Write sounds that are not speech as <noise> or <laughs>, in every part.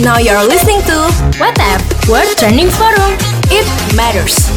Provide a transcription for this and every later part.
Now you're listening to WhatsApp World Trending Forum. It matters.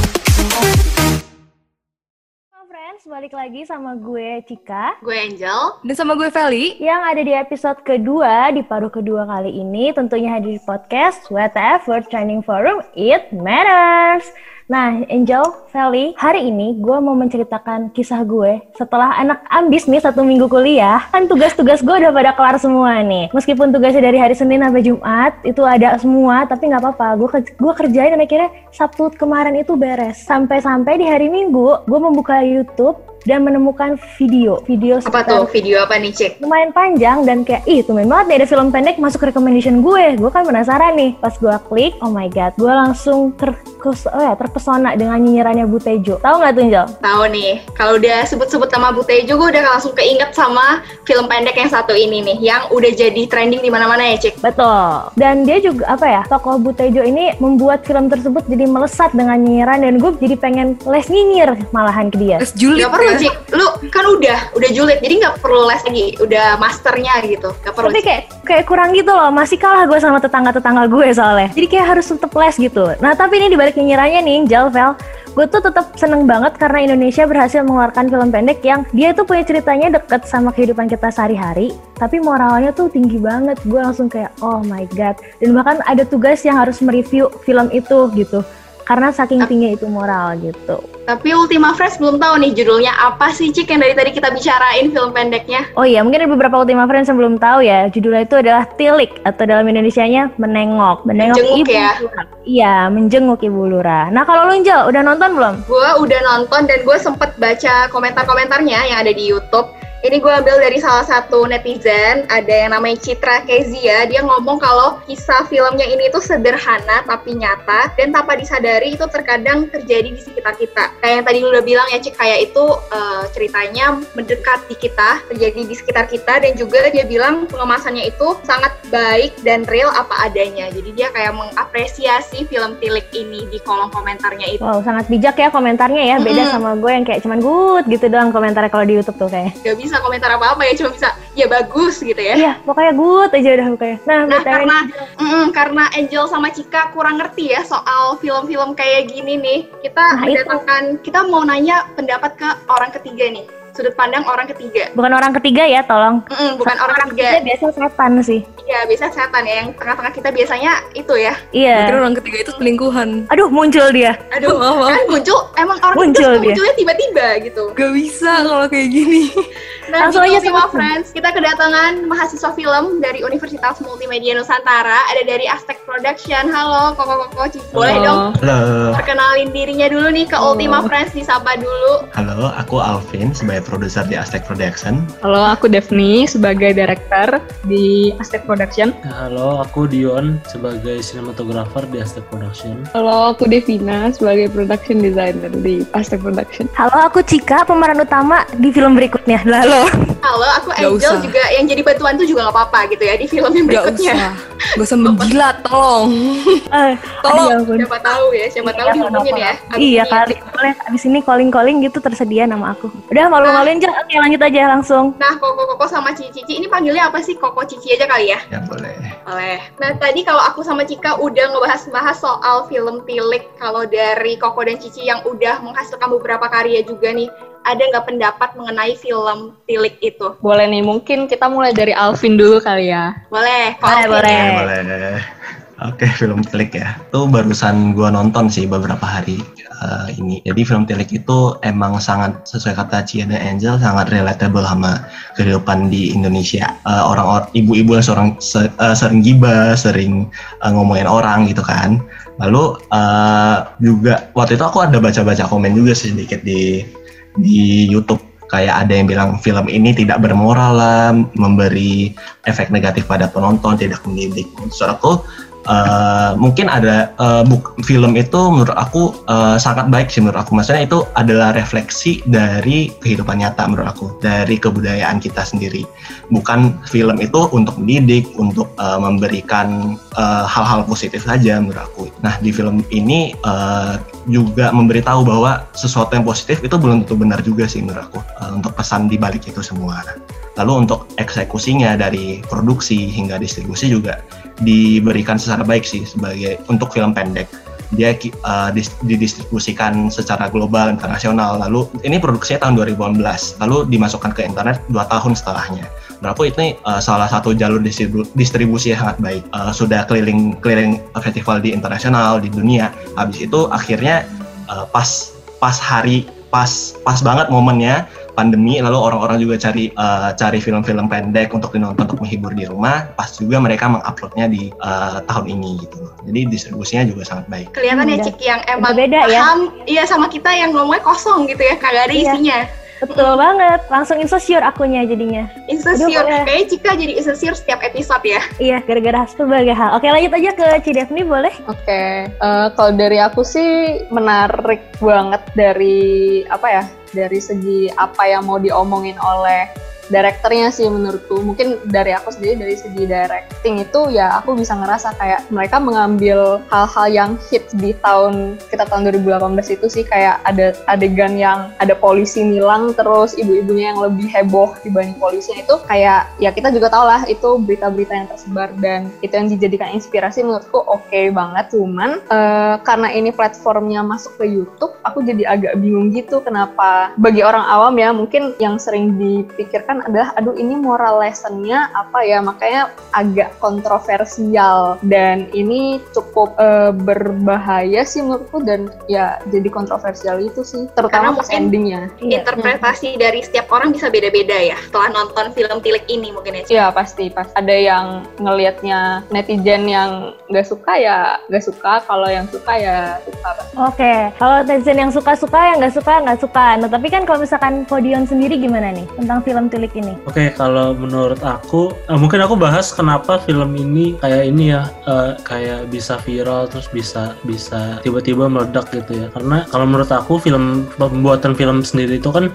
Halo friends, balik lagi sama gue Cika Gue Angel. Dan sama gue Feli. yang ada di episode kedua di paruh kedua kali ini tentunya hadir di podcast WTF World Training Forum It Matters. Nah, Angel, Feli, hari ini gue mau menceritakan kisah gue setelah anak ambis nih satu minggu kuliah. Kan tugas-tugas gue udah pada kelar semua nih. Meskipun tugasnya dari hari Senin sampai Jumat itu ada semua, tapi nggak apa-apa. Gue gue kerjain dan akhirnya Sabtu kemarin itu beres. Sampai-sampai di hari Minggu gue membuka YouTube dan menemukan video video Apa tuh video apa nih, Cik? lumayan panjang dan kayak ih tuh banget nih ada film pendek masuk recommendation gue gue kan penasaran nih pas gue klik oh my god gue langsung ter oh ya, terpesona dengan nyinyirannya Butejo tahu nggak tuh Angel? Tahu nih, kalau udah sebut-sebut nama Butejo, gue udah langsung keinget sama film pendek yang satu ini nih, yang udah jadi trending di mana-mana ya, Cik. Betul. Dan dia juga apa ya? Tokoh Butejo ini membuat film tersebut jadi melesat dengan nyinyiran dan gue jadi pengen les nyinyir malahan ke dia. Gak perlu, ya. Cik. Lu kan udah, udah julid, jadi nggak perlu les lagi, udah masternya gitu. Gak perlu, Tapi kayak kayak kurang gitu loh, masih kalah gue sama tetangga-tetangga gue soalnya. Jadi kayak harus tetep les gitu. Nah tapi ini dibalik nyinyirannya nih, Angel, Vel, gue tuh tetap seneng banget karena Indonesia berhasil mengeluarkan film pendek yang dia tuh punya ceritanya deket sama kehidupan kita sehari-hari, tapi moralnya tuh tinggi banget. Gue langsung kayak oh my god. Dan bahkan ada tugas yang harus mereview film itu gitu. Karena saking tinggi itu moral gitu. Tapi Ultima Fresh belum tahu nih judulnya apa sih, Cik, yang dari tadi kita bicarain film pendeknya. Oh iya, mungkin ada beberapa Ultima Friends yang belum tahu ya. Judulnya itu adalah Tilik atau dalam Indonesianya menengok. Menengok Menjenguk ibu ya? Iya, menjenguk ibu lurah. Nah, kalau lu Angel, udah nonton belum? Gue udah nonton dan gue sempet baca komentar-komentarnya yang ada di YouTube. Ini gue ambil dari salah satu netizen, ada yang namanya Citra Kezia. Dia ngomong kalau kisah filmnya ini tuh sederhana tapi nyata dan tanpa disadari itu terkadang terjadi di sekitar kita. Kayak yang tadi lu udah bilang ya Cik, kayak itu eh, ceritanya mendekat di kita, terjadi di sekitar kita dan juga dia bilang pengemasannya itu sangat baik dan real apa adanya. Jadi dia kayak mengapresiasi film Tilik ini di kolom komentarnya itu. Wow, sangat bijak ya komentarnya ya. Beda Mm-mm. sama gue yang kayak cuman good gitu doang komentarnya kalau di YouTube tuh kayak. Gak bisa komentar apa-apa ya, cuma bisa ya bagus gitu ya. Iya, pokoknya good aja udah pokoknya. Nah, Nah, karena mm, karena Angel sama Cika kurang ngerti ya soal film-film kayak gini nih, kita Nah, itu. mendatangkan, kita mau nanya pendapat ke orang ketiga nih, sudut pandang orang ketiga. bukan orang ketiga ya, tolong. Mm-mm, bukan orang Ketiga ketiga, biasa setan sih. iya biasa setan ya, yang tengah-tengah kita biasanya itu ya. Iya. Mungkin orang ketiga itu selingkuhan. Aduh, muncul dia. Aduh, maaf. kan muncul, emang orang Muncul dia. munculnya tiba-tiba gitu. Gak bisa kalau kayak gini. <laughs> Nah, Langsung gitu aja Ultima sama- Friends, kita kedatangan mahasiswa film dari Universitas Multimedia Nusantara, ada dari Aztec Production. Halo, Koko-Koko, Cici. Boleh dong Halo, perkenalin dirinya dulu nih ke Halo. Ultima Friends, disapa dulu. halo, aku Alvin sebagai produser di Aztec Production. Halo, aku Devni sebagai director di Aztec Production. Halo, aku Dion sebagai sinematografer di Aztec Production. Halo, aku Devina sebagai production designer di Aztec Production. Halo, aku Cika, pemeran utama di film berikutnya. Lalu. Halo, aku Gak Angel usah. juga yang jadi bantuan tuh juga nggak apa-apa gitu ya di film yang Gak berikutnya. usah. <laughs> Gak usah menjilat, tolong. Eh, Tolong. aduh. Siapa tahu ya, siapa tahu Iya, dihubungin ya. Iya kali, boleh. Abis ini calling-calling gitu tersedia nama aku. Udah malu-maluin aja, oke lanjut aja langsung. Nah, Koko-Koko sama Cici, ini panggilnya apa sih? Koko Cici aja kali ya? Ya boleh. Boleh. Nah, tadi kalau aku sama Cika udah ngebahas-bahas soal film Tilik. Kalau dari Koko dan Cici yang udah menghasilkan beberapa karya juga nih, ada nggak pendapat mengenai film Tilik itu? Boleh nih, mungkin kita mulai dari Alvin dulu kali ya. Boleh, Boleh, Alvin. boleh. Boleh. Oke, <laughs> film Tilik ya. Itu barusan gua nonton sih beberapa hari eh, ini. Jadi film Tilik itu emang sangat sesuai kata Cia dan Angel sangat relatable sama kehidupan di Indonesia. Eh, Orang-orang ibu-ibu yang seorang se- eh, sering gibah, sering eh, ngomongin orang gitu kan. Lalu eh, juga waktu itu aku ada baca-baca komen juga sedikit di di YouTube kayak ada yang bilang film ini tidak bermoral lah, memberi efek negatif pada penonton, tidak mendidik. Menurut aku eh, mungkin ada eh, buk- film itu menurut aku eh, sangat baik sih menurut aku. Maksudnya itu adalah refleksi dari kehidupan nyata menurut aku, dari kebudayaan kita sendiri. Bukan film itu untuk mendidik, untuk eh, memberikan hal-hal positif saja menurut aku. Nah di film ini eh, juga memberitahu bahwa sesuatu yang positif itu belum tentu benar juga sih menurut aku eh, untuk pesan di balik itu semua. Lalu untuk eksekusinya dari produksi hingga distribusi juga diberikan secara baik sih sebagai untuk film pendek. Dia uh, dis- didistribusikan secara global internasional. Lalu ini produksinya tahun 2018, lalu dimasukkan ke internet dua tahun setelahnya. Menurutku ini uh, salah satu jalur distribu distribusi yang sangat baik. Uh, sudah keliling keliling festival di internasional di dunia. Habis itu akhirnya uh, pas pas hari pas pas banget momennya pandemi lalu orang-orang juga cari uh, cari film-film pendek untuk dinonton untuk menghibur di rumah pas juga mereka menguploadnya di uh, tahun ini gitu loh jadi distribusinya juga sangat baik kelihatan ya Hmm, Cik yang emang beda ya. paham iya sama kita yang ngomongnya kosong gitu ya kagak ada Iya. isinya Betul banget, langsung insecure akunya jadinya. insecure kayaknya Cika jadi insecure setiap episode ya Iya, gara-gara sebagai hal. Oke, lanjut aja ke Cidevni boleh? Oke, eh, kalau dari aku sih menarik banget dari apa ya? Dari segi apa yang mau diomongin oleh direkturnya sih menurutku. Mungkin dari aku sendiri dari segi directing itu ya aku bisa ngerasa kayak mereka mengambil hal-hal yang hits di tahun kita tahun 2018 itu sih. Kayak ada adegan yang ada polisi nilang terus ibu-ibunya yang lebih heboh dibanding polisinya itu. Kayak ya kita juga tahu lah itu berita-berita yang tersebar dan itu yang dijadikan inspirasi menurutku oke banget. Cuman eh, karena ini platformnya masuk ke YouTube aku jadi agak bingung gitu kenapa bagi orang awam ya mungkin yang sering dipikirkan adalah aduh ini moral lessonnya apa ya makanya agak kontroversial dan ini cukup eh, berbahaya sih menurutku dan ya jadi kontroversial itu sih terutama Karena pas endingnya interpretasi dari setiap orang bisa beda-beda ya setelah nonton film Tilik ini mungkin ya. Iya pasti pas ada yang ngelihatnya netizen yang nggak suka ya nggak suka kalau yang suka ya suka. Oke, kalau netizen yang suka-suka, yang nggak suka, nggak suka. Nah, tapi kan kalau misalkan Podion sendiri gimana nih tentang film Tilik ini? Oke, kalau menurut aku, eh, mungkin aku bahas kenapa film ini kayak ini ya, eh, kayak bisa viral terus bisa bisa tiba-tiba meledak gitu ya. Karena kalau menurut aku film pembuatan film sendiri itu kan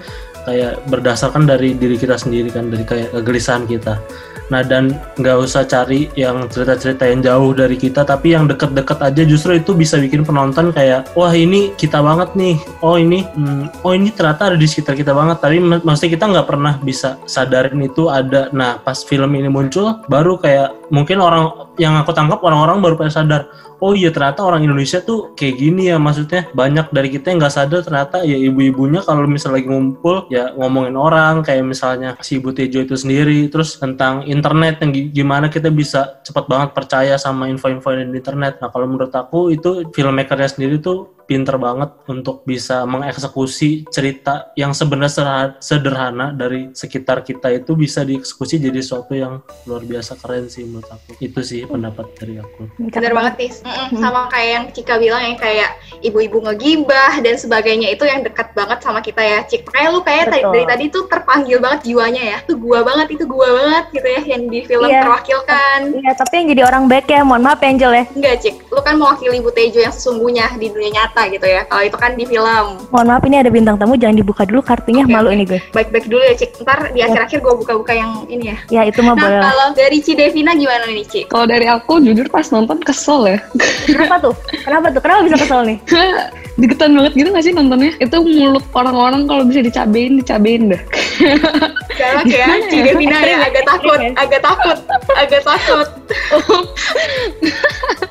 kayak berdasarkan dari diri kita sendiri kan, dari kayak kegelisahan kita. Nah dan nggak usah cari yang cerita-cerita yang jauh dari kita, tapi yang deket-deket aja justru itu bisa bikin penonton kayak wah ini kita banget nih, oh ini, hmm, oh ini ternyata ada di sekitar kita banget. Tapi mak- maksudnya kita nggak pernah bisa sadarin itu ada. Nah pas film ini muncul, baru kayak mungkin orang yang aku tangkap orang-orang baru pada sadar, oh iya ternyata orang Indonesia tuh kayak gini ya maksudnya banyak dari kita yang nggak sadar ternyata ya ibu-ibunya kalau misalnya lagi ngumpul ya ngomongin orang kayak misalnya si Ibu Tejo itu sendiri terus tentang internet yang gi- gimana kita bisa cepat banget percaya sama info-info di internet. Nah kalau menurut aku itu filmmakernya sendiri tuh pinter banget untuk bisa mengeksekusi cerita yang sebenarnya sederhana dari sekitar kita itu bisa dieksekusi jadi sesuatu yang luar biasa keren sih menurut aku itu sih pendapat dari aku Bener banget nih, Mm-mm, sama kayak yang Cika bilang yang kayak ibu-ibu ngegibah dan sebagainya itu yang dekat banget sama kita ya Cik. Kayak lu kayak tadi- Betul. dari tadi tuh terpanggil banget jiwanya ya. Itu gua banget, itu gua banget gitu ya yang di film Iya. terwakilkan. Iya, tapi yang jadi orang baik ya, mohon maaf ya, Angel ya. Enggak Cik, lu kan mewakili Ibu Tejo yang sesungguhnya di dunia nyata gitu ya. Kalau itu kan di film. Mohon maaf ini ada bintang tamu, jangan dibuka dulu kartunya, Oke, malu oke. ini gue. Baik-baik dulu ya Cik, ntar di akhir-akhir gua buka-buka yang ini ya. Ya itu mah boleh Nah kalau dari Cidevina gimana nih Cik? Kalau dari aku jujur pas nonton kesel ya. <laughs> Kenapa tuh? Kenapa tuh? Kenapa bisa kesel nih? <laughs> Deketan banget gitu gak sih nontonnya? Itu mulut orang-orang kalau bisa dicabein, dicabein dah. <laughs> Galak ya, Cidevina ya, agak takut, agak takut, agak <laughs> takut.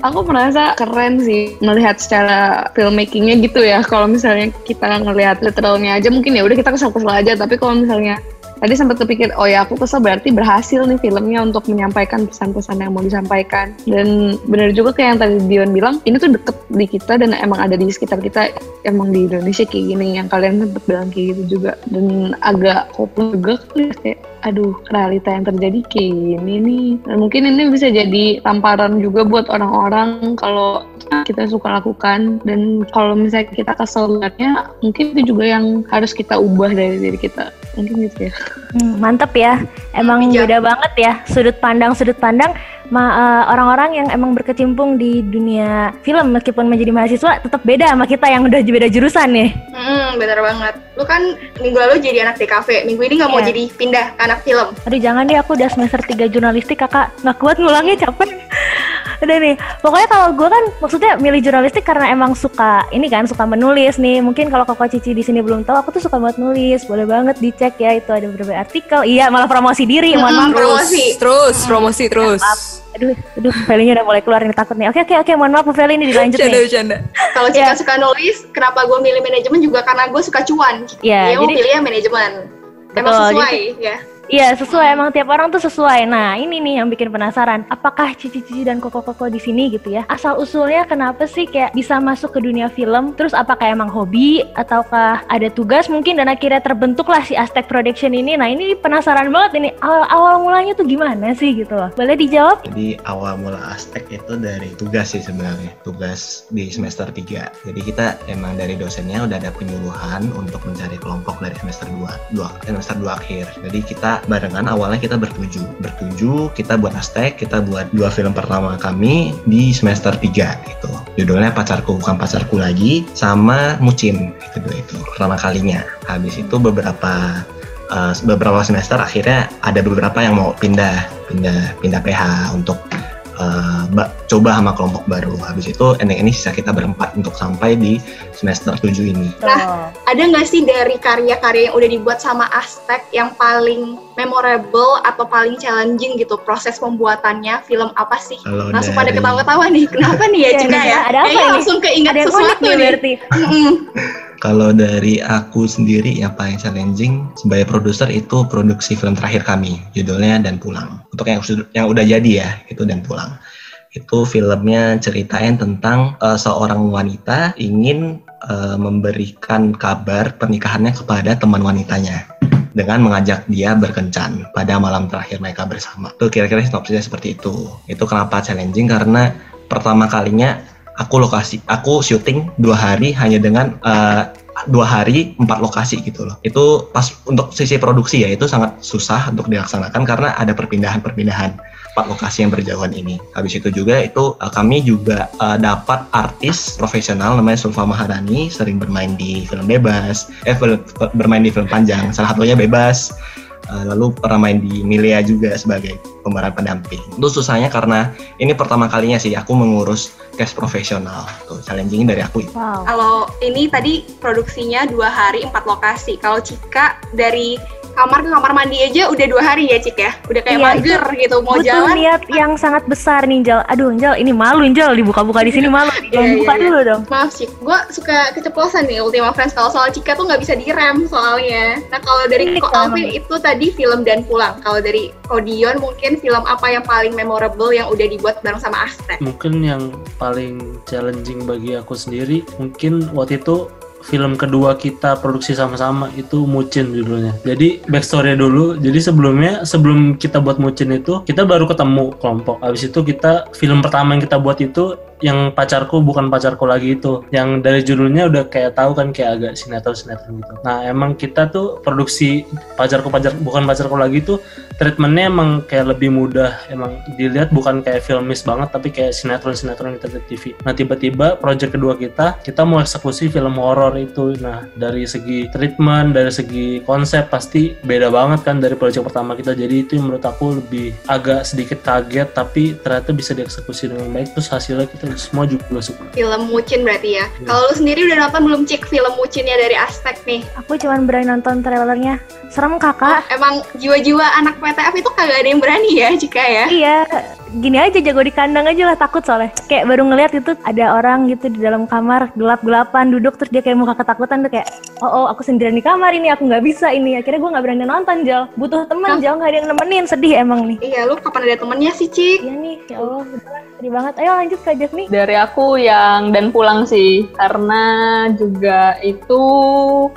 Aku merasa keren sih melihat secara filmmakingnya gitu ya. Kalau misalnya kita ngelihat literalnya aja mungkin ya udah kita kesel-kesel aja. Tapi kalau misalnya tadi sempat kepikir oh ya aku kesel berarti berhasil nih filmnya untuk menyampaikan pesan-pesan yang mau disampaikan. Dan benar juga kayak yang tadi Dion bilang ini tuh deket di kita dan emang ada di sekitar kita emang di Indonesia kayak gini yang kalian sempat bilang kayak gitu juga. Dan agak hopeless juga ya, kayak aduh realita yang terjadi kayak gini nih. Dan mungkin ini bisa jadi tamparan juga buat orang-orang kalau kita suka lakukan. Dan kalau misalnya kita kesel mungkin itu juga yang harus kita ubah dari diri kita mungkin gitu ya Hmm, mantep ya. Emang Bijak. beda banget ya sudut pandang sudut pandang eh, orang-orang yang emang berkecimpung di dunia film meskipun menjadi mahasiswa tetap beda sama kita yang udah beda jurusan nih. Hmm, bener banget. Lu kan minggu lalu jadi anak DKV, minggu ini nggak mau Iya. jadi pindah ke anak film. Aduh jangan deh aku udah semester 3 jurnalistik kakak nggak kuat ngulangnya capek. Udah nih, pokoknya kalau gue kan maksudnya milih jurnalistik karena emang suka ini kan suka menulis nih. Mungkin kalau Koko Cici di sini belum tahu, aku tuh suka banget nulis. Boleh banget dicek ya itu ada beberapa artikel. Iya, malah promosi diri. Mohon maaf. Promosi. Terus, promosi terus. Aduh, aduh, Felinya udah mulai keluar nih takut nih. Oke, oke, oke. Mohon maaf, Bu Feli ini dilanjut Bercanda, nih. bercanda. Kalau Iya. Cika suka nulis, kenapa gue milih manajemen juga karena gue suka cuan. Iya, Dia mau jadi- pilihnya manajemen. Emang sesuai ya. Iya sesuai emang tiap orang tuh sesuai. Nah ini nih yang bikin penasaran. Apakah Cici-Cici dan Koko-Koko di sini gitu ya? Asal usulnya kenapa sih kayak bisa masuk ke dunia film? Terus apakah emang hobi ataukah ada tugas mungkin dan akhirnya terbentuklah si Aztec Production ini? Nah ini penasaran banget ini awal, awal mulanya tuh gimana sih gitu? Boleh dijawab? Jadi awal mula Aztec itu dari tugas sih sebenarnya, tugas di semester 3. Jadi kita emang dari dosennya udah ada penyuluhan untuk mencari kelompok dari semester 2, dua, semester 2 akhir. Jadi kita barengan awalnya kita bertuju. Bertuju, kita buat Aztec, kita buat dua film pertama kami di semester 3 gitu. Judulnya Pacarku Bukan Pacarku Lagi sama Mucin itu dua itu pertama kalinya. Habis itu beberapa uh, beberapa semester akhirnya ada beberapa yang mau pindah pindah pindah PH untuk uh, coba sama kelompok baru habis itu ending ini sisa kita berempat untuk sampai di semester 7 ini Nah, ada nggak sih dari karya-karya yang udah dibuat sama Aztec yang paling memorable atau paling challenging gitu proses pembuatannya film apa sih? kalau Langsung pada dari- ketawa-ketawa nih, kenapa nih ya Iya, iya, ya? ada apa Kayaknya ini? langsung keinget ada sesuatu nih nih. berarti. <laughs> Kalau dari aku sendiri yang paling challenging sebagai produser itu produksi film terakhir kami, judulnya Dan Pulang. Untuk yang yang udah jadi ya, itu Dan Pulang. Itu filmnya ceritain tentang eh, seorang wanita ingin eh, memberikan kabar pernikahannya kepada teman wanitanya dengan mengajak dia berkencan pada malam terakhir mereka bersama. Itu kira-kira sinopsisnya seperti itu. Itu kenapa challenging karena pertama kalinya aku lokasi aku syuting dua hari hanya dengan eh, dua hari empat lokasi gitu loh itu pas untuk sisi produksi ya itu sangat susah untuk dilaksanakan karena ada perpindahan-perpindahan empat lokasi yang berjauhan ini habis itu juga itu eh, kami juga eh, dapat artis profesional namanya Sulfa Maharani sering bermain di film bebas eh film- bermain di film panjang salah satunya bebas Eh, lalu pernah main di Milia juga sebagai pemeran pendamping. Itu susahnya karena ini pertama kalinya sih aku mengurus cast profesional. Tuh challenging dari aku. Wow. Kalau ini tadi produksinya dua hari empat lokasi. Kalau Cika dari kamar ke kamar mandi aja udah dua hari ya Cik ya? Udah kayak Iya, mager gitu mau Butuh jalan. niat yang sangat besar nih Jal. Aduh Jal, ini malu Jal dibuka-buka di sini malu. Jangan Iya, buka iya, dulu dong. Maaf Cik, gue suka keceplosan nih Ultima Friends kalau soal Cika tuh nggak bisa direm soalnya. Nah kalau dari Ini Ko kan. Alvin itu tadi film dan pulang. Kalau dari Kodion mungkin film apa yang paling memorable yang udah dibuat bareng sama Aztec? mungkin yang paling challenging bagi aku sendiri mungkin waktu itu film kedua kita produksi sama-sama itu Mucin judulnya. Jadi backstory dulu. Jadi sebelumnya sebelum kita buat Mucin itu kita baru ketemu kelompok. Habis itu kita film pertama yang kita buat itu yang pacarku bukan pacarku lagi itu. Yang dari judulnya udah kayak tahu kan kayak agak sinetron sinetron gitu. Nah emang kita tuh produksi pacarku pacar bukan pacarku lagi itu treatmentnya emang kayak lebih mudah. Emang dilihat bukan kayak filmis banget tapi kayak sinetron sinetron kita di TV nah tiba-tiba project kedua kita kita mau eksekusi film horor itu. Nah dari segi treatment dari segi konsep pasti beda banget kan dari project pertama kita. Jadi itu menurut aku lebih agak sedikit kaget tapi ternyata bisa dieksekusi dengan baik. Terus hasilnya kita semua juga suka Film Mucin berarti ya. Iya. Kalau lu sendiri udah nonton belum Cik film Mucinnya dari Aztec nih? Aku cuman berani nonton trailernya. Serem kakak. Emang jiwa-jiwa anak PTF itu kagak ada yang berani ya Cika ya? Iya, gini aja jago di kandang aja lah takut soalnya. Kayak baru ngeliat itu ada orang gitu di dalam kamar gelap-gelapan duduk terus dia kayak muka ketakutan tuh kayak oh, oh aku sendirian di kamar ini aku nggak bisa ini akhirnya gue nggak berani nonton Jal butuh teman Jal nggak ada yang nemenin sedih emang nih Iya, lu kapan ada temennya sih Cik? iya nih ya Allah sedih banget ayo lanjut ke Jasmine Dari aku yang dan pulang sih, karena juga itu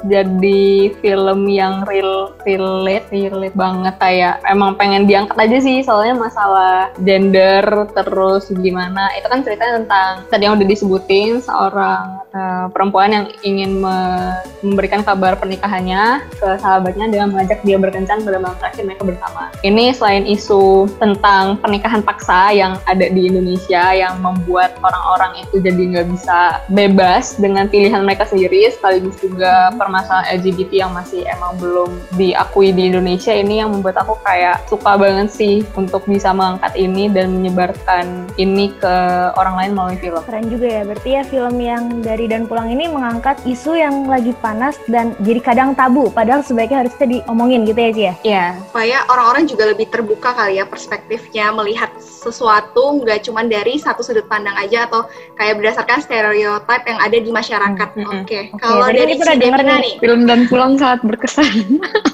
jadi film yang real, relate, relate banget. Kayak emang pengen diangkat aja sih, soalnya masalah gender terus gimana, itu kan ceritanya tentang tadi yang udah disebutin seorang eh, perempuan yang ingin me- memberikan kabar pernikahannya ke sahabatnya dengan mengajak dia berkencan pada malam terakhir mereka bersama. Ini selain isu tentang pernikahan paksa yang ada di Indonesia yang membuat orang-orang itu jadi nggak bisa bebas dengan pilihan mereka sendiri, sekaligus juga permasalahan LGBT yang masih emang belum diakui di Indonesia ini yang membuat aku kayak suka banget sih untuk bisa mengangkat ini dan menyebarkan ini ke orang lain melalui film. Keren juga ya, berarti ya film yang dari dan pulang ini mengangkat isu yang lagi panas dan jadi kadang tabu, padahal sebaiknya harusnya diomongin gitu ya Ci ya? Iya, supaya orang-orang juga lebih terbuka kali ya perspektifnya melihat sesuatu nggak cuma dari satu sudut pandang aja atau kayak berdasarkan stereotip yang ada di masyarakat. Hmm, hmm, Oke, Oke, kalau tadi dari kita udah si denger Devina nih. nih, film dan pulang sangat berkesan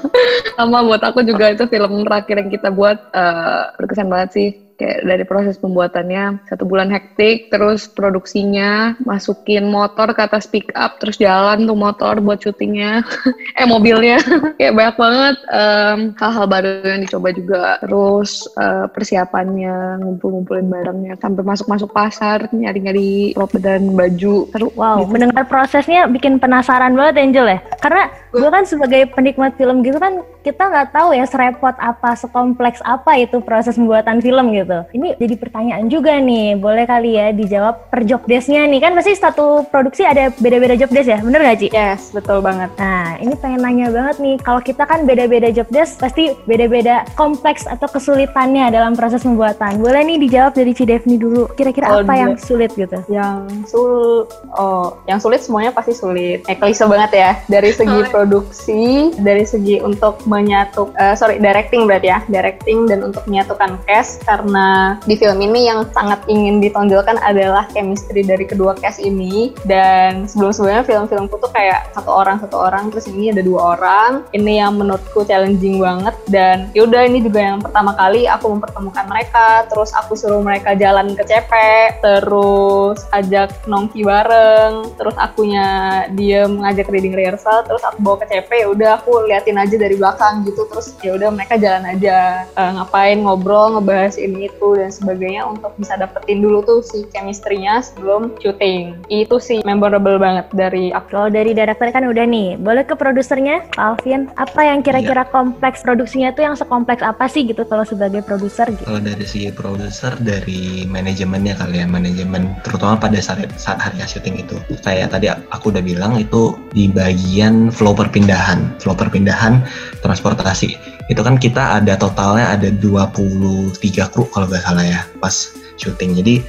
<laughs> sama buat aku juga itu film terakhir yang kita buat eh, berkesan banget sih kayak dari proses pembuatannya satu bulan hektik terus produksinya masukin motor ke atas pick up terus jalan tuh motor buat syutingnya <laughs> eh mobilnya <laughs> kayak banyak banget em, hal-hal baru yang dicoba juga terus eh, persiapannya ngumpul-ngumpulin barangnya sampai masuk-masuk pasar nyari-nyari prop dan baju seru Wow, gitu. mendengar prosesnya bikin penasaran banget Angel ya. Karena gue kan sebagai penikmat film gitu kan kita nggak tahu ya serepot apa, sekompleks apa itu proses pembuatan film gitu. Ini jadi pertanyaan juga nih, boleh kali ya dijawab per job desk-nya nih. Kan pasti satu produksi ada beda-beda job desk ya, bener gak Ci? yes, betul banget. Nah, ini pengen nanya banget nih, kalau kita kan beda-beda job desk, pasti beda-beda kompleks atau kesulitannya dalam proses pembuatan. Boleh nih dijawab dari Cidevni dulu, kira-kira Kalau apa yang sulit gitu? Yang sul, oh, yang sulit semuanya pasti sulit. Eh, klise banget ya. Dari segi produksi, dari segi untuk menyatu, eh, sorry, directing berarti ya, directing dan untuk menyatukan cast karena di film ini yang sangat ingin ditonjolkan adalah chemistry dari kedua cast ini. Dan sebelum-sebelumnya film-filmku tuh kayak satu orang satu orang, terus ini ada dua orang. Ini yang menurutku challenging banget dan yaudah ini juga yang pertama kali aku mempertemukan mereka, terus aku suruh mereka jalan ke CP, terus ajak nongki bareng, terus akunya diem ngajak reading rehearsal, terus aku bawa ke CP, ya udah aku liatin aja dari belakang gitu, terus ya udah mereka jalan aja eh, ngapain ngobrol, ngebahas ini itu dan sebagainya untuk bisa dapetin dulu tuh si chemistry-nya sebelum syuting. Itu sih memorable banget dari aku. Kalau dari director kan udah nih, boleh ke produsernya, Pak Alvin. Apa yang kira-kira kompleks produksinya tuh yang sekompleks apa sih gitu kalau sebagai produser gitu? Kalau dari segi produser, dari manajemennya kali ya, manajemen terutama pada saat, saat hari syuting itu. Kayak tadi aku udah bilang itu di bagian flow perpindahan, flow perpindahan transportasi. Itu kan kita ada totalnya ada 23 kru kalau nggak salah ya pas syuting. Jadi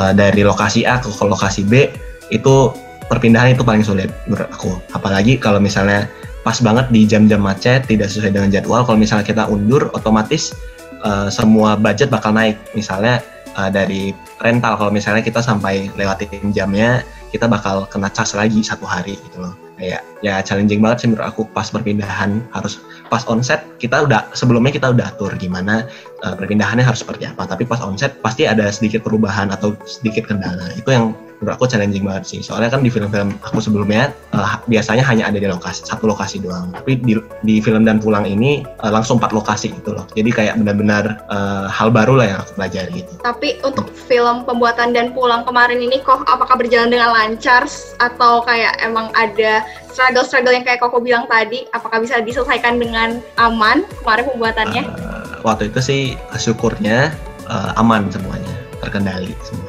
eh, dari lokasi A ke lokasi B itu perpindahan itu paling sulit menurut aku. Apalagi kalau misalnya pas banget di jam-jam macet tidak sesuai dengan jadwal. Kalau misalnya kita undur, otomatis eh, semua budget bakal naik. Misalnya eh, dari rental, kalau misalnya kita sampai lewatin jamnya, kita bakal kena cas lagi satu hari gitu loh. Kayak ya challenging banget sih menurut aku pas perpindahan harus pas onset kita udah sebelumnya kita udah atur gimana eh, perpindahannya harus seperti apa. Tapi pas onset pasti ada sedikit perubahan atau sedikit kendala. Itu yang menurut aku challenging banget sih. Soalnya kan di film-film aku sebelumnya eh, biasanya hanya ada di lokasi satu lokasi doang. Tapi di, di film dan pulang ini eh, langsung empat lokasi gitu loh. Jadi kayak benar-benar eh, hal baru lah yang aku pelajari gitu. tapi untuk film pembuatan dan pulang kemarin ini kok apakah berjalan dengan lancar atau kayak emang ada struggle-struggle yang kayak Koko bilang tadi, apakah bisa diselesaikan dengan aman kemarin pembuatannya? Eh, waktu itu sih syukurnya eh, aman semuanya, terkendali syukurnya.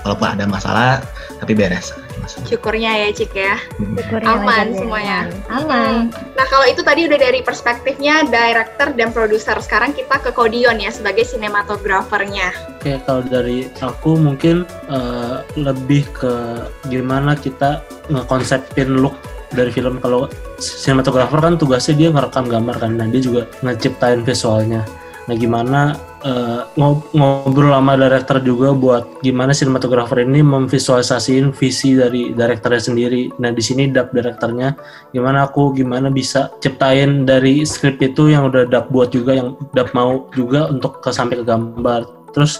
Walaupun ada masalah, tapi beres. Masalah. Syukurnya ya Cik ya. Hmm. Syukurnya Aman aja, semuanya. Aman. Nah kalau itu tadi udah dari perspektifnya director dan produser. Sekarang kita ke Kodion ya sebagai sinematografernya. Oke, kalau dari aku mungkin eh, lebih ke gimana kita ngekonsepin look dari film. Kalau sinematografer kan tugasnya dia ngerekam gambar kan, dan dia juga ngeciptain visualnya. Nah, gimana ngob- ngobrol sama director juga buat gimana sinematografer ini memvisualisasiin visi dari direkturnya sendiri. Nah, di sini dap direkturnya gimana aku gimana bisa ciptain dari skrip itu yang udah dap buat juga yang dap mau juga untuk ke sampai ke gambar. Terus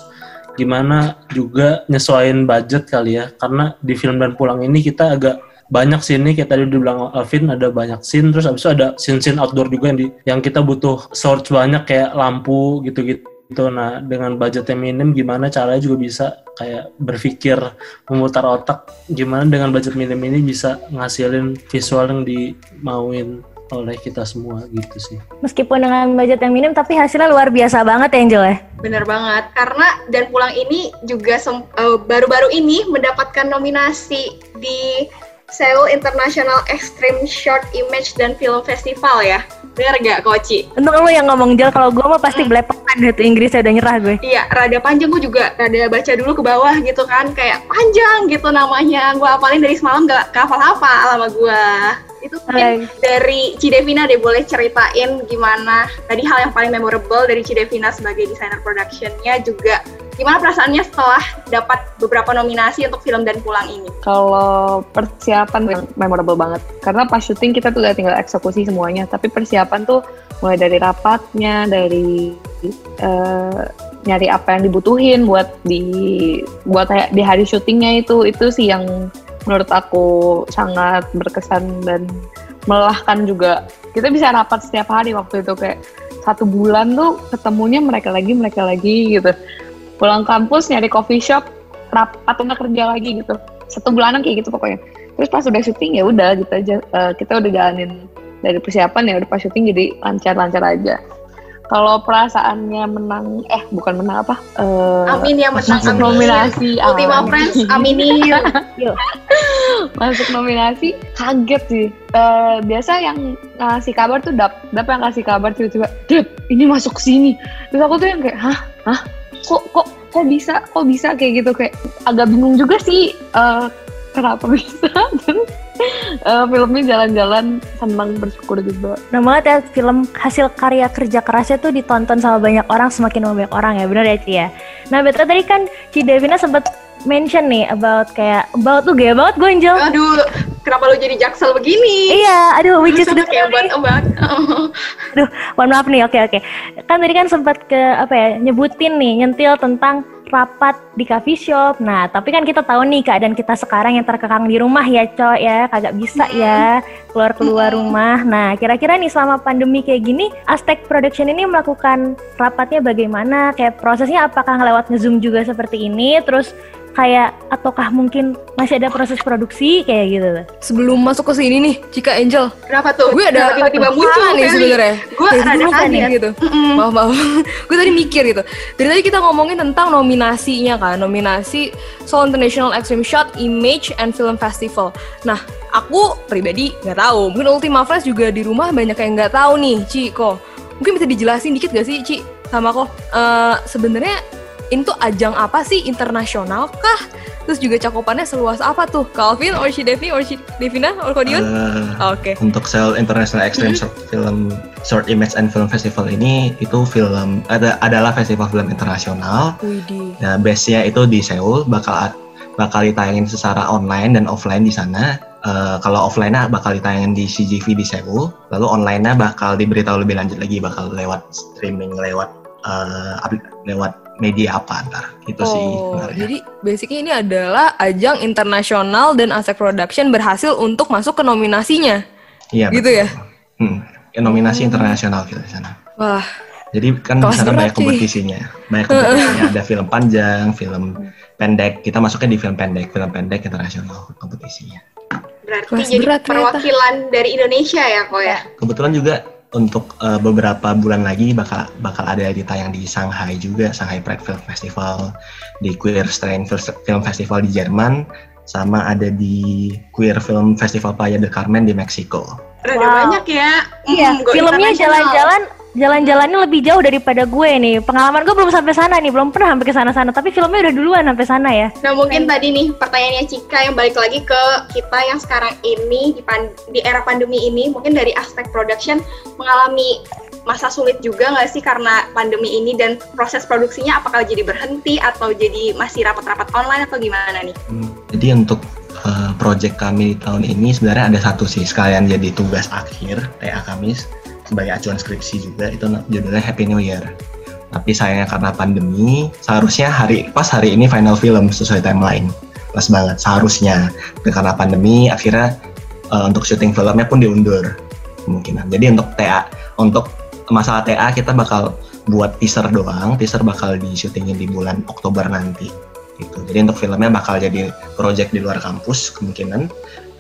gimana juga nyesuaiin budget kali ya karena di film dan pulang ini kita agak banyak scene kayak tadi dibilang Alvin ada banyak scene terus abis itu ada scene-scene outdoor juga yang di yang kita butuh source banyak kayak lampu gitu-gitu nah dengan budget yang minim gimana caranya juga bisa kayak berpikir memutar otak gimana dengan budget minim ini bisa ngasilin visual yang dimauin oleh kita semua gitu sih Meskipun dengan budget yang minim, tapi hasilnya luar biasa banget ya Angel ya. Bener banget, karena Dan Pulang ini juga eh, baru-baru ini mendapatkan nominasi di Seoul International Extreme Short Image dan Film Festival ya. Bener gak, Koci? Untuk lo yang ngomong Jel, kalau gue mah pasti belepotan itu Inggrisnya udah nyerah gue. Iya, rada panjang gue juga rada baca dulu ke bawah gitu kan, kayak panjang gitu namanya. Gue apalin dari semalam gak hafal-hafal sama gue. Itu mungkin dari Cidevina deh boleh ceritain gimana tadi hal yang paling memorable dari Cidevina sebagai desainer productionnya juga gimana perasaannya setelah dapat beberapa nominasi untuk film dan pulang ini? Kalau persiapan memorable banget. Karena pas syuting kita tuh udah tinggal eksekusi semuanya. Tapi persiapan tuh mulai dari rapatnya, dari uh, nyari apa yang dibutuhin buat di buat di hari syutingnya itu itu sih yang menurut aku sangat berkesan dan melelahkan juga. Kita bisa rapat setiap hari waktu itu kayak satu bulan tuh ketemunya mereka lagi mereka lagi gitu pulang kampus nyari coffee shop rapat untuk kerja lagi gitu. Satu bulanan kayak gitu pokoknya. Terus pas udah syuting ya udah gitu aja. Uh, kita udah jalanin dari persiapan ya udah pas syuting jadi lancar-lancar aja. Kalau perasaannya menang eh bukan menang apa? Uh, amin ya menang masuk amin. nominasi. Ultima amin. Friends aminin. <laughs> Masuk nominasi kaget sih. Uh, biasa yang ngasih kabar tuh dap. Dap yang ngasih kabar tiba-tiba dap ini masuk sini. Terus aku tuh yang kayak hah? Hah kok kok kok bisa kok bisa kayak gitu kayak agak bingung juga sih uh, kenapa bisa <laughs> dan uh, filmnya jalan-jalan senang bersyukur juga. Nah banget ya film hasil karya kerja kerasnya tuh ditonton sama banyak orang semakin banyak orang ya benar ya Ci ya. Nah betul tadi kan Ci Devina sempat mention nih about kayak about tuh gaya banget gue Angel. Aduh, kenapa lu jadi jaksel begini? Iya, aduh which is the kayak buat obat. aduh, mohon maaf nih. Oke, oke. Kan tadi kan sempat ke apa ya, nyebutin nih, nyentil tentang rapat di coffee shop. Nah, tapi kan kita tahu nih keadaan kita sekarang yang terkekang di rumah ya, Cok ya, kagak bisa ya keluar-keluar rumah. Nah, kira-kira nih selama pandemi kayak gini, Aztec Production ini melakukan rapatnya bagaimana? Kayak prosesnya apakah lewat nge-zoom juga seperti ini? Terus kayak ataukah mungkin masih ada proses produksi kayak gitu Sebelum masuk ke sini nih, Cika Angel. Kenapa tuh? Gue ada tiba-tiba muncul nih sebenarnya. Gue ada kaget gitu. Mm -mm. Maaf maaf. <laughs> gue tadi mikir gitu. Dari tadi kita ngomongin tentang nominasinya kan, nominasi Seoul International Extreme Shot Image and Film Festival. Nah, aku pribadi nggak tahu. Mungkin Ultima Friends juga di rumah banyak yang nggak tahu nih, Ciko. Mungkin bisa dijelasin dikit gak sih, Ci? Sama kok. Uh, sebenarnya ini tuh ajang apa sih internasional kah? Terus juga cakupannya seluas apa tuh? Calvin, or si Devi, or si Devina, or Kodion? Uh, Oke. Okay. Untuk Seoul International Extreme. Short <laughs> Film Short Image and Film Festival ini itu film ada adalah festival film internasional. Widih. Nah, base-nya itu di Seoul, bakal bakal ditayangin secara online dan offline di sana. Uh, kalau offline-nya bakal ditayangin di CGV di Seoul, lalu online-nya bakal diberitahu lebih lanjut lagi bakal lewat streaming lewat uh, lewat media apa ntar gitu oh, sih sebenarnya. Jadi basicnya ini adalah ajang internasional dan Asek Production berhasil untuk masuk ke nominasinya. Iya. Gitu betul. ya? Hmm, ya, nominasi hmm. internasional gitu di sana. Wah. Jadi kan di sana banyak kompetisinya, banyak kompetisinya. ada film panjang, film pendek. Kita masuknya di film pendek, film pendek internasional kompetisinya. Berarti Kelas jadi berat, perwakilan ternyata. dari Indonesia ya kok ya? Kebetulan juga untuk uh, beberapa bulan lagi bakal bakal ada ditayang di Shanghai juga Shanghai Pride Film Festival di Queer Strain Film Festival di Jerman sama ada di Queer Film Festival Playa del Carmen di Meksiko. Wow. banyak ya. Iya, filmnya jalan-jalan jalan-jalannya lebih jauh daripada gue nih. Pengalaman gue belum sampai sana nih, belum pernah sampai ke sana-sana. Tapi filmnya udah duluan sampai sana ya. Nah mungkin tadi nih pertanyaannya Cika yang balik lagi ke kita yang sekarang ini di, pan di era pandemi ini, mungkin dari aspek production mengalami masa sulit juga nggak sih karena pandemi ini dan proses produksinya apakah jadi berhenti atau jadi masih rapat-rapat online atau gimana nih? Hmm, jadi untuk uh, project kami di tahun ini sebenarnya ada satu sih sekalian jadi tugas akhir TA Kamis sebagai acuan skripsi juga itu judulnya Happy New Year. Tapi sayangnya karena pandemi, seharusnya hari pas hari ini final film sesuai timeline. Pas banget seharusnya. Tapi karena pandemi akhirnya uh, untuk syuting filmnya pun diundur kemungkinan. Jadi untuk TA untuk masalah TA kita bakal buat teaser doang. Teaser bakal di syutingin di bulan Oktober nanti. Gitu. Jadi untuk filmnya bakal jadi project di luar kampus kemungkinan.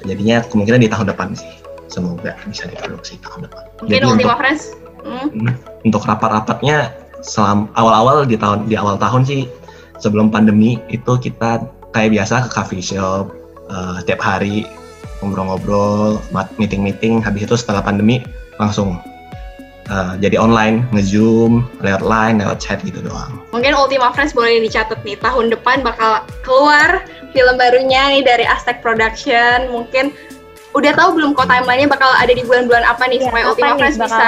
Jadinya kemungkinan di tahun depan sih semoga bisa diproduksi tahun depan. Mungkin Jadi Ultima untuk, Friends. Hmm. hmm. Untuk rapat-rapatnya selam awal-awal di tahun di awal tahun sih sebelum pandemi itu kita kayak biasa ke coffee shop uh, tiap hari ngobrol-ngobrol, meeting-meeting. Habis itu setelah pandemi langsung eh, jadi online, nge-zoom, lewat line, lewat chat gitu doang. Mungkin Ultima Friends boleh dicatat nih, tahun depan bakal keluar film barunya nih dari Aztec Production. Mungkin udah tahu belum kok timelinenya bakal ada di bulan-bulan apa nih Ya, supaya apa Ultima Friends bisa.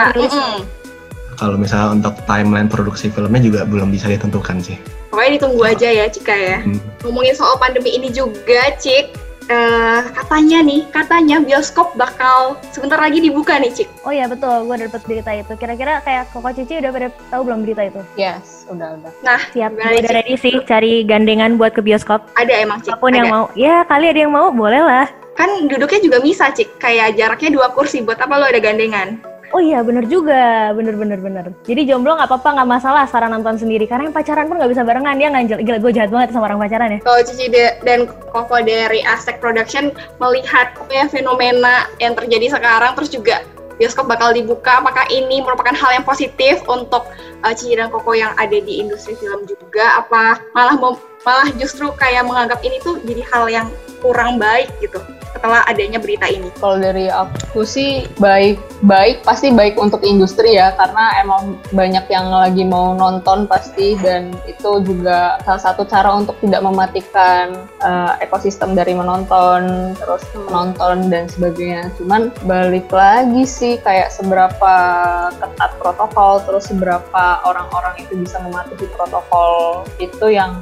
Kalau misalnya untuk timeline produksi filmnya juga belum bisa ditentukan sih. Pokoknya ditunggu aja ya Cika ya. Hmm. Ngomongin soal pandemi ini juga Cik, eh, katanya nih, katanya bioskop bakal sebentar lagi dibuka nih Cik. Oh iya betul, gue dapet berita itu. Kira-kira kayak Koko Cici udah pada tahu belum berita itu? Yes, udah udah. Siap, Gimana, gue udah ready sih cari gandengan buat ke bioskop. Ada emang Cik. Apa pun yang ada. mau. Ya kali ada yang mau, boleh lah. Kan duduknya juga bisa Cik, kayak jaraknya dua kursi. Buat apa lo ada gandengan? Oh iya bener juga, bener bener bener. Jadi jomblo nggak apa-apa nggak masalah Sarah nonton sendiri karena yang pacaran pun nggak bisa barengan dia nganjel. Gila gue jahat banget sama orang pacaran ya. Kalau Cici de- dan Koko dari Aztec Production melihat ya, fenomena yang terjadi sekarang, terus juga bioskop bakal dibuka, apakah ini merupakan hal yang positif untuk uh, Cici dan Koko yang ada di industri film juga? Apa malah mem- malah justru kayak menganggap ini tuh jadi hal yang kurang baik gitu setelah adanya berita ini? Kalau dari aku sih baik baik pasti baik untuk industri ya karena emang banyak yang lagi mau nonton pasti dan itu juga salah satu cara untuk tidak mematikan eh, ekosistem dari menonton terus menonton dan sebagainya. Cuman balik lagi sih kayak seberapa ketat protokol terus seberapa orang-orang itu bisa mematuhi protokol itu yang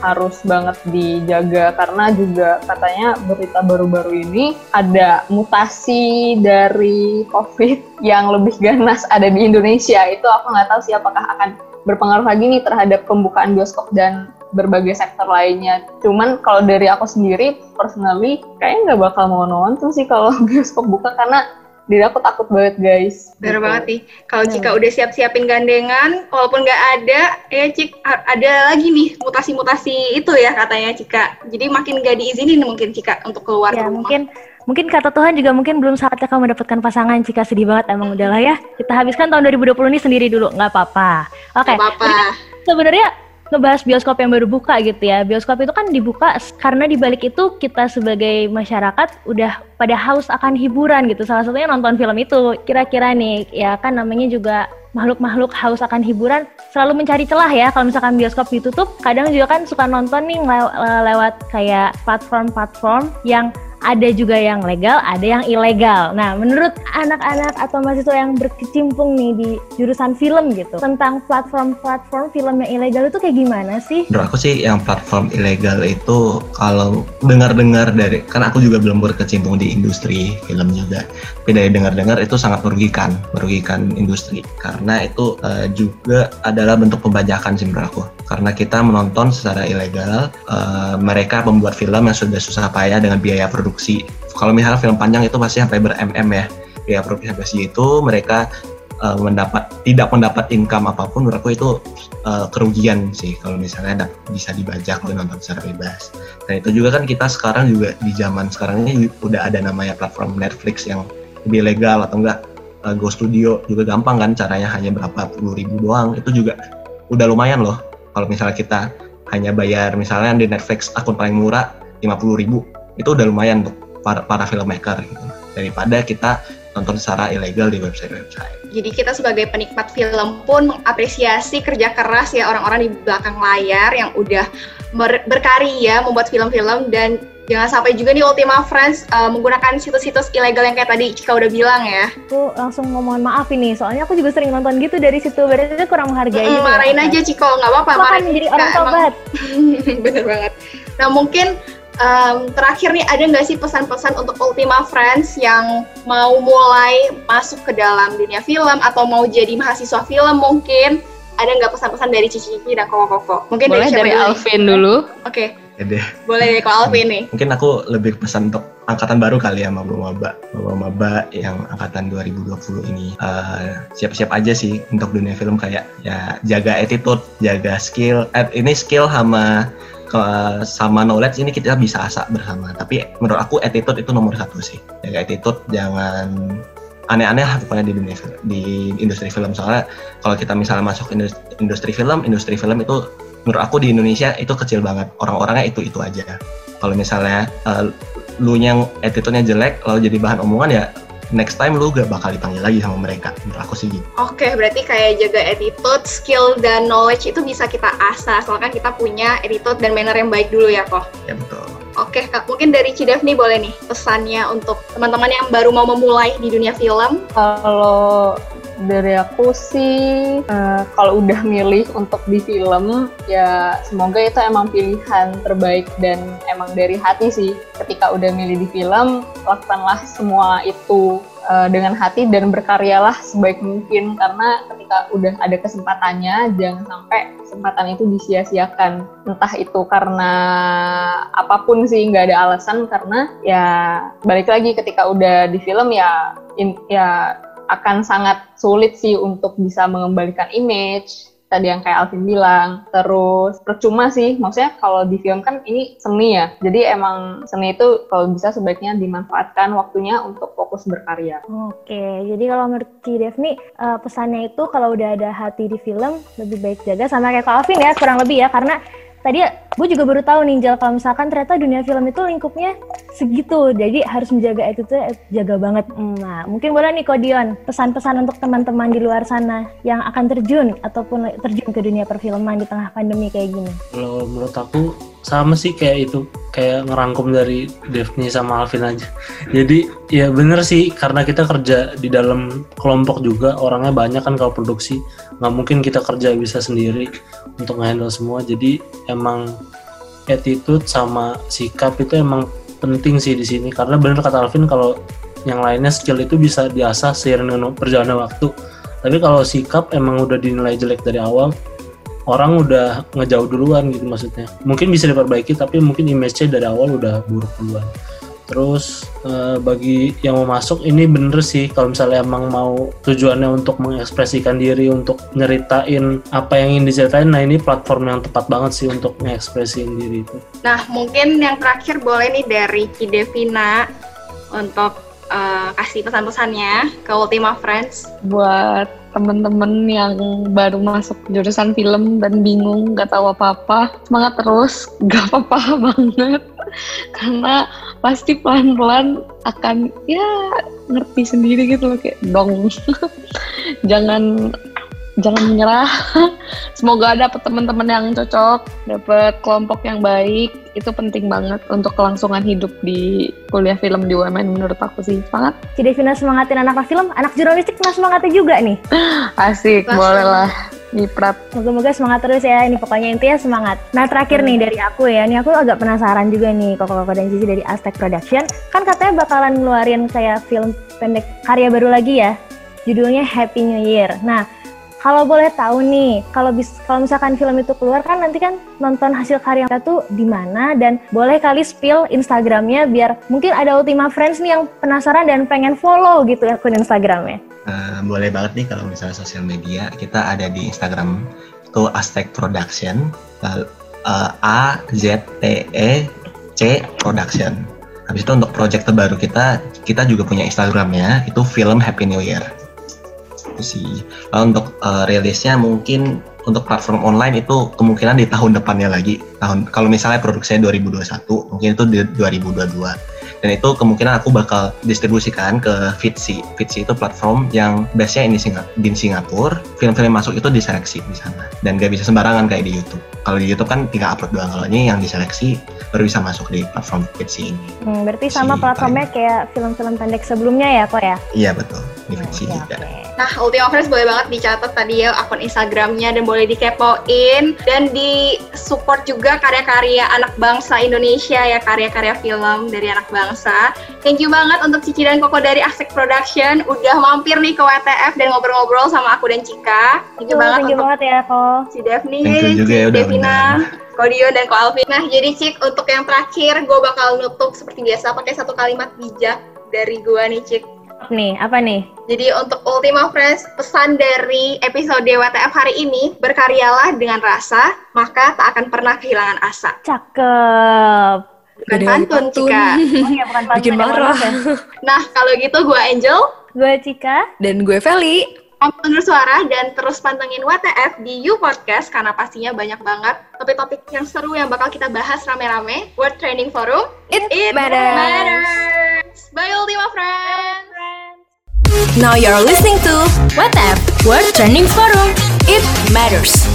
harus banget dijaga karena juga katanya berita baru-baru ini ada mutasi dari COVID <laughs> yang lebih ganas ada di Indonesia. Itu aku nggak tahu sih apakah akan berpengaruh lagi nih terhadap pembukaan bioskop dan berbagai sektor lainnya. Cuman kalau dari aku sendiri, personally, kayaknya nggak bakal mau nonton sih kalau <laughs> bioskop buka karena diri aku takut banget guys. Bener Gitu. banget nih. Kalau Cika udah siap-siapin gandengan, walaupun nggak ada, ya Cik ada lagi nih mutasi-mutasi itu ya katanya Cika. Jadi makin nggak diizinin mungkin Cika untuk keluar Ya rumah. mungkin mungkin kata Tuhan juga mungkin belum saatnya kamu mendapatkan pasangan jika sedih banget emang udahlah ya kita habiskan tahun 2020 ini sendiri dulu nggak apa-apa oke apa-apa. sebenarnya ngebahas bioskop yang baru buka gitu ya. Bioskop itu kan dibuka karena dibalik itu kita sebagai masyarakat udah pada haus akan hiburan gitu. Salah satunya nonton film itu kira-kira nih. Ya kan namanya juga makhluk-makhluk haus akan hiburan. Selalu mencari celah ya kalau misalkan bioskop ditutup. Kadang juga kan suka nonton nih lew- le- lewat kayak platform-platform yang ada juga yang legal, ada yang ilegal. Nah, menurut anak-anak atau mahasiswa yang berkecimpung nih di jurusan film gitu, tentang platform-platform film yang ilegal itu kayak gimana sih? Menurut aku sih yang platform ilegal itu kalau dengar-dengar dari kan aku juga belum berkecimpung di industri film juga. Tapi dari dengar-dengar itu sangat merugikan, merugikan industri karena itu eh, juga adalah bentuk pembajakan sih menurut aku. Karena kita menonton secara ilegal, eh, mereka membuat film yang sudah susah payah dengan biaya produksi. Kalau misalnya film panjang itu pasti sampai ber-MM ya. Biaya produksi sampai segitu, mereka eh, mendapat tidak mendapat income apa pun menurut aku itu uh, kerugian sih kalau misalnya da- bisa dibajak kalau nonton secara bebas. Dan itu juga kan kita sekarang juga di zaman sekarang ini udah ada namanya platform Netflix yang lebih legal atau enggak. Uh, Go Studio juga gampang kan caranya hanya berapa puluh ribu doang. Itu juga udah lumayan loh. Kalau misalnya kita hanya bayar misalnya di Netflix akun paling murah 50.000 ribu itu udah lumayan untuk para, para filmmaker gitu daripada kita nonton secara ilegal di website-website. Jadi kita sebagai penikmat film pun mengapresiasi kerja keras ya orang-orang di belakang layar yang udah ber- berkarya membuat film-film dan jangan sampai juga nih Ultima Friends uh, menggunakan situs-situs ilegal yang kayak tadi Cika udah bilang ya. Aku langsung ngomongin maaf ini, soalnya aku juga sering nonton gitu dari situ, berarti itu kurang menghargai. Mm, gitu ya. marahin aja Ciko, nggak apa-apa. Marahin Cika, orang tobat. <laughs> Bener banget. Nah mungkin em, terakhir nih ada nggak sih pesan-pesan untuk Ultima Friends yang mau mulai masuk ke dalam dunia film atau mau jadi mahasiswa film mungkin ada nggak pesan-pesan dari Cici Cici dan Koko Koko? Mungkin Boleh dari nih? Alvin dulu. Oke, Jadi boleh dari Ko Alvin nih. mungkin aku lebih pesan untuk angkatan baru kali ya maba-maba maba-maba yang angkatan 2020 ini Eh, siap-siap aja sih untuk dunia film kayak ya jaga attitude jaga skill eh, ini skill sama ke- sama knowledge ini kita bisa asah bersama. Tapi menurut aku attitude itu nomor satu sih. Jaga attitude jangan aneh-aneh lah pokoknya di dunia di industri film. Soalnya kalau kita misalnya masuk industri, industri film industri film itu menurut aku di Indonesia itu kecil banget. Orang-orangnya itu itu aja. Kalau misalnya eh, lu yang attitude-nya jelek lalu jadi bahan omongan ya next time lu gak bakal dipanggil lagi sama mereka. Menurut aku sih gitu. Oke, berarti kayak jaga attitude, skill, dan knowledge itu bisa kita asah. Soalnya kan kita punya attitude dan manner yang baik dulu ya, kok. Ya betul. Oke, Kak, mungkin dari Cidef nih boleh nih pesannya untuk teman-teman yang baru mau memulai di dunia film. Kalau dari aku sih eh, kalau udah milih untuk di film ya semoga itu emang pilihan terbaik dan emang dari hati sih. Ketika udah milih di film lakukanlah semua itu eh, dengan hati dan berkaryalah sebaik mungkin. Karena ketika udah ada kesempatannya jangan sampai kesempatan itu disia-siakan. Entah itu karena apa pun sih nggak ada alasan. Karena ya balik lagi ketika udah di film ya in- ya akan sangat sulit sih untuk bisa mengembalikan image. Tadi yang kayak Alvin bilang terus percuma sih. Maksudnya kalau di film kan ini seni ya. Jadi emang seni itu kalau bisa sebaiknya dimanfaatkan waktunya untuk fokus berkarya. Oke, jadi kalau menurut Dev nih eh, pesannya itu kalau udah ada hati di film lebih baik jaga. Sama kayak Alvin ya kurang lebih ya. Karena tadi gue juga baru tahu nih kalau misalkan ternyata dunia film itu lingkupnya segitu jadi harus menjaga itu tuh jaga banget. Hmm, Nah mungkin boleh nih Kodion pesan-pesan untuk teman-teman di luar sana yang akan terjun ataupun terjun ke dunia perfilman di tengah pandemi kayak gini. Kalau menurut aku sama sih kayak itu kayak ngerangkum dari Devni sama Alvin aja. Jadi ya bener sih karena kita kerja di dalam kelompok juga orangnya banyak kan kalau produksi nggak mungkin kita kerja bisa sendiri untuk ngehandle semua. Jadi emang attitude sama sikap itu emang penting sih di sini karena bener kata Alvin kalau yang lainnya skill itu bisa diasah seiring perjalanan waktu. Tapi kalau sikap emang udah dinilai jelek dari awal, orang udah ngejauh duluan gitu maksudnya. Mungkin bisa diperbaiki tapi mungkin image-nya dari awal udah buruk duluan. Terus eh, bagi yang mau masuk ini bener sih kalau misalnya emang mau tujuannya untuk mengekspresikan diri untuk nyeritain apa yang ingin diceritain nah ini platform yang tepat banget sih untuk mengekspresiin diri itu. Nah, mungkin yang terakhir boleh nih dari Cidevina untuk eh, kasih pesan-pesannya ke Ultima Friends. buat temen-temen yang baru masuk jurusan film dan bingung nggak tahu apa-apa semangat terus. <laughs> Nggak apa-apa banget. Karena pasti pelan-pelan akan ya ngerti sendiri gitu loh kayak dong. <laughs> Jangan jangan menyerah <laughs> semoga dapet teman-teman yang cocok dapet kelompok yang baik itu penting banget untuk kelangsungan hidup di kuliah film di UMN menurut aku sih semangat Ci Devina semangatin anak film, anak jurnalistik kena semangatnya juga nih. <laughs> asik Langsung. boleh lah Niprat Moga-moga semangat terus ya. Ini pokoknya intinya semangat. Nah terakhir nih dari aku ya. Ini aku agak penasaran juga nih Koko-Koko dan Cici dari Aztec Production. Kan katanya bakalan ngeluarin kayak film pendek karya baru lagi ya. Judulnya Happy New Year. Nah kalau boleh tahu nih, kalau bis, kalau misalkan film itu keluar kan nanti kan nonton hasil karya kita tuh di mana dan boleh kali spill Instagramnya biar mungkin ada Ultima Friends nih yang penasaran dan pengen follow gitu akun Instagramnya. Eh, boleh banget nih kalau misalnya sosial media kita ada di Instagram itu Aztec Production eh, A Z T E C Production. Habis itu untuk project terbaru kita kita juga punya Instagramnya itu film Happy New Year. Itu sih. Lalu untuk eh, rilisnya mungkin untuk platform online itu kemungkinan di tahun depannya lagi. Tahun kalau misalnya produksinya 2021 mungkin itu di 2022 dan itu kemungkinan aku bakal distribusikan ke Fitsi. Fitsi itu platform yang base-nya ini Singa- di Singapura. Film-film masuk itu diseleksi di sana dan gak bisa sembarangan kayak di YouTube. Kalau di YouTube kan tinggal upload doang. Kalau ini yang diseleksi baru bisa masuk di platform Fitsi ini. Hmm, berarti sama Si platformnya kayak film-film pendek sebelumnya ya kok ya? Iya betul di Fitsi Oke, juga. oke. Nah, Ultima Friends boleh banget dicatat tadi ya akun Instagramnya dan boleh dikepoin dan di support juga karya-karya anak bangsa Indonesia ya karya-karya film dari anak bangsa. Thank you banget untuk Cici dan Koko dari Asik Production udah mampir nih ke WTF dan ngobrol-ngobrol sama aku dan Cika. Thank you banget Thank you untuk banget ya kok. si Devni, Thank you juga ya udah Devina, Kodio dan Ko Alvin. Nah, jadi Cik untuk yang terakhir gue bakal nutup seperti biasa pakai satu kalimat bijak dari gue nih Cik. Nih, apa nih? Jadi untuk Ultima Friends, pesan dari episode WTF hari ini, berkaryalah dengan rasa, maka tak akan pernah kehilangan asa. Cakep. Bukan dari pantun, pantun. Cika. <laughs> Oh ya, bukan pantun Bikin marah. ya. Nah, kalau gitu gue Angel, Gue Cika. Dan gue Feli. Kamu suara dan terus pantengin WTF di You Podcast karena pastinya banyak banget topik-topik yang seru yang bakal kita bahas rame-rame. World Training Forum, It, matters. matters. Bye Ultima Friends. Now you're listening to WTF World Trending Forum. It matters.